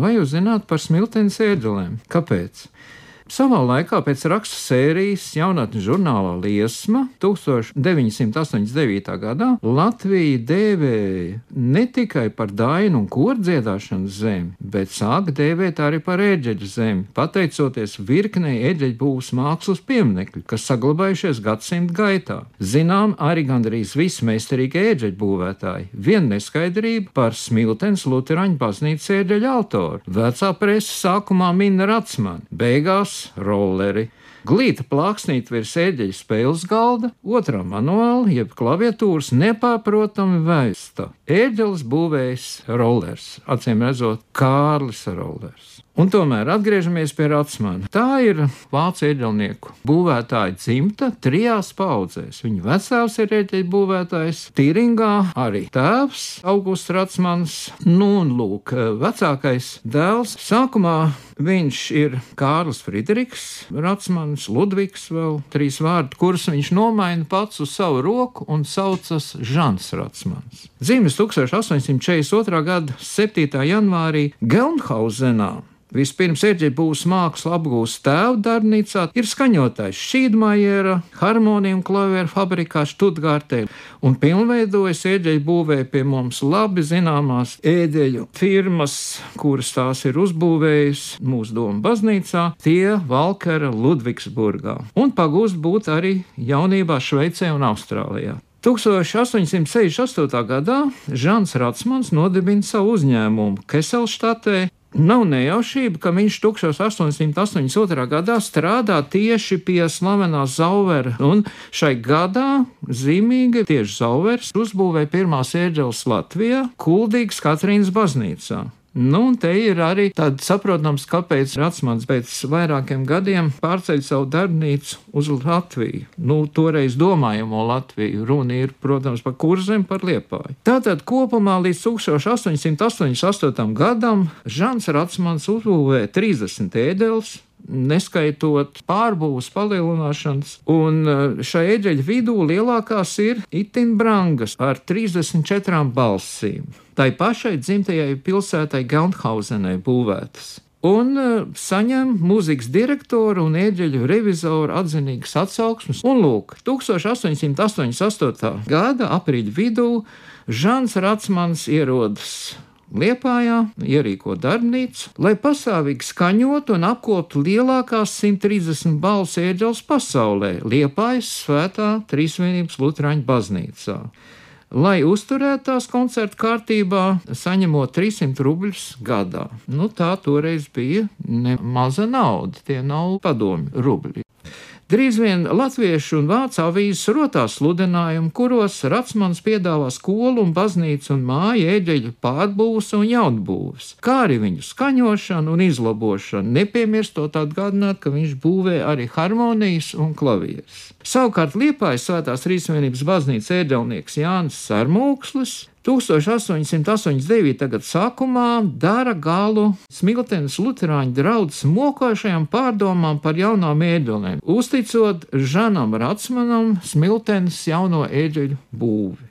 Vai jūs zināt par smiltenes ēdelēm? Kāpēc? Savā laikā pēc rakstu sērijas jaunatnes žurnālā Liesma 1989. gadā Latvija dēvēja ne tikai par dainu un kordziedāšanas zemi, bet sāka dēvēt arī par ēģeļu zemi, pateicoties virknei ēģeļu būvs mākslas pieminekļu, kas saglabājušies gadsimtu gaitā. Zinām arī gandrīz visi meistarīgi ēģeļu būvētāji. Viena neskaidrība par Smiltens Luteraņu baznīcas ēģeļu autoru. Vecā presa sākumā min Ratsmani, beigās rolleri. Glīta plāksnīt virs ēģeļa spēles galda, otrā manuāla, jeb klaviatūras nepārprotami vēsta. Ēģelis būvējs rollers, acīm redzot, Kārlis Rollers. Un tomēr atgriežamies pie Ratsmana. Tā ir vācu ieģelnieku būvētāja dzimta trijās paudzēs. Viņa vecāks ir ieģeļu būvētājs, Tīringā arī tēvs Augusts Ratsmans, nu un lūk, vecākais dēls. Sākumā viņš ir Kārlis Friedrichs, Ratsmans, Ludvigs, vēl trīs vārdi, kurus viņš nomaina pats uz savu roku un saucas Žants Ratsmans. Dzīves 1842. gada 7. janvārī Gelnhausenā Vispirms Erģeļa būs māksla apgūst tēva darbnīcā, ir skaņotājs Šīdmajera, harmonija un klavieru fabrikā Študgārtē, un pilnveidojas Erģeļa būvē pie mums labi zināmās ēdeļu firmas, kuras tās ir uzbūvējis mūsu domu baznīcā, tie Valkera Ludvigsburgā, un pagūst būt arī jaunībā Šveicē un Austrālijā. 1868. gadā Žants Ratsmans nodibina savu uzņēmumu Keselštatē, Nav nejaušība, ka viņš 1882. gadā strādā tieši pie slavenās Zauvera, un šai gadā zīmīgi tieši Zauvers uzbūvēja pirmās ieģeles Latvijā, Kuldīgas Katrīnas baznīcā. Nu, un te ir arī tāds saprotams, kāpēc Ratsmans pēc vairākiem gadiem pārceļ savu darbnīcu uz Latviju. Nu, toreiz domājamo Latviju. Runa ir, protams, par kurzem, par liepāju. Tātad kopumā līdz 1888. gadam Žants Ratsmans uzbūvēja 30 ēdeles, neskaitot pārbūves palielināšanas, un eh, šai eģeļa vidū lielākās ir itin brangas ar 34 balsīm. Tai pašai dzimtajai pilsētai Gelnhausenai būvētas. Un uh, saņem mūzikas direktoru un ēģeļu revizoru atzinīgas atsauksmes. Un lūk, 1888. gada aprīļa vidū Žants Ratsmans ierodas Liepājā ierīko darbnīcu, lai pastāvīgi skaņotu un apkopotu lielākās 130 balss ēģeles pasaulē - Liepājas svētā Trīsvienības Lutāņu baznīcā. Lai uzturētu tās koncertu kārtībā, saņemot 300 rubļus gadā. Nu, tā toreiz bija ne maza nauda, tie nav padomju rubļi. Drīz vien latviešu un vācu avīzes rotās sludinājumi, kuros Ratsmans piedāvā skolu un baznīcu un māju eģeļu pārbūves un jaunbūves, kā arī viņu skaņošanu un izlabošanu, nepiemirstot atgādināt, ka viņš būvē arī harmonijas un klavierus. Savukārt Liepājas svētās Rīsvienības baznīcas ēdelnieks Jānis Sarmūkslis 1889. gada sākumā dara galu Smiltenes Lutāņu draudzes mokošajām pārdomām par jaunām ēdelēm, uzticot Žanam Ratsmanam Smiltenes jauno ēdeļu būvi.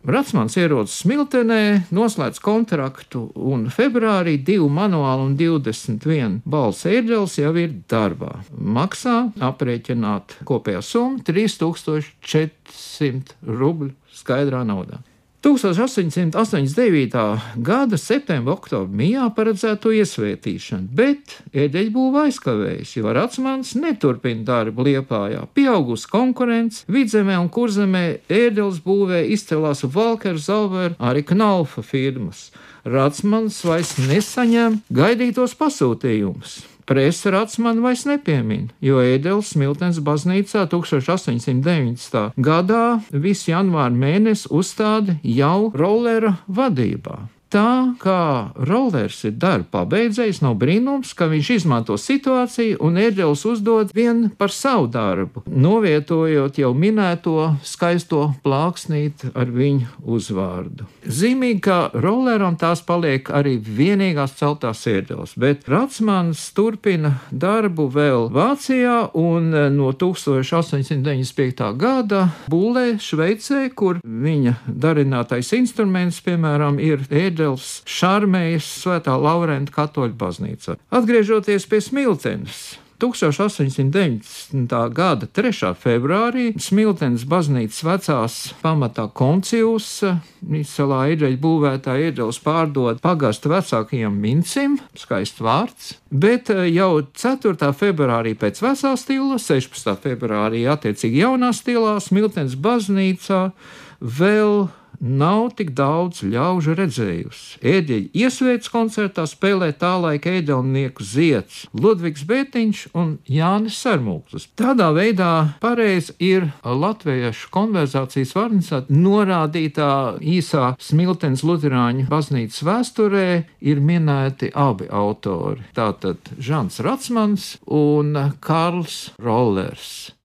Ratsmans ierodas Smiltenē, noslēdz kontraktu, un februārī divu manuālu un 21 balss ēdeles jau ir darbā. Maksā aprēķināt kopējā summa 3400 rubļu skaidrā naudā. 1889. gada septembrī, oktobrī mijā paredzēto iesvētīšanu, bet eļļbūva aizkavējas, jo Ratsmans neturpina darbu Liepājā. Pieaugusi konkurence, vidzemē un kurzemē ēdeles būvē izcēlās Valker, Zauber, arī Knaufa firmas. Ratsmans vairs nesaņem gaidītos pasūtījumus. Presa Ratsmanu vairs nepiemin, jo Ēdeles Smiltens baznīcā 1890. gadā visu janvāru mēnesi uzstāda jau rollera vadībā tā kā rollers ir darba pabeidzējis, nav brīnums, ka viņš izmanto situāciju un ērģelis uzdod vien par savu darbu, novietojot jau minēto skaisto plāksnīt ar viņu uzvārdu. Zīmīgi, ka rolleram tās paliek arī vienīgās celtās ērģeles, bet Ratsmans turpina darbu vēl Vācijā un no 1895. gada būlē Šveicē, kur viņa darinātais instruments, piemēram, ir ērģelis ēdels Šarmējas svētā Laurenta katoļu baznīca. Atgriežoties pie smiltenes, 1890. gada 3. februārī Smiltenes baznīcas vecās pamatā koncijus izcelā eģeļa būvētā ieģeļus pārdod pagastu vecākajam mincim, skaists vārds, bet eh, jau 4. februārī pēc vecā stila, 16. februārī attiecīgi jaunā stilā Smiltenes baznīcā vēl nav tik daudz ļaužu redzējusi. Ēdeļa iesvētas koncertā spēlē tā laika ēdelnieku Zieds, Ludvigs Bētiņš un Jānis Sarmūklis. Tādā veidā pareizi ir latviešu konverzācijas varnicā norādītā īsā Smiltens Luterāņu baznīcas vēsturē ir minēti abi autori. Tātad Žants Ratsmans un Karls Rollers.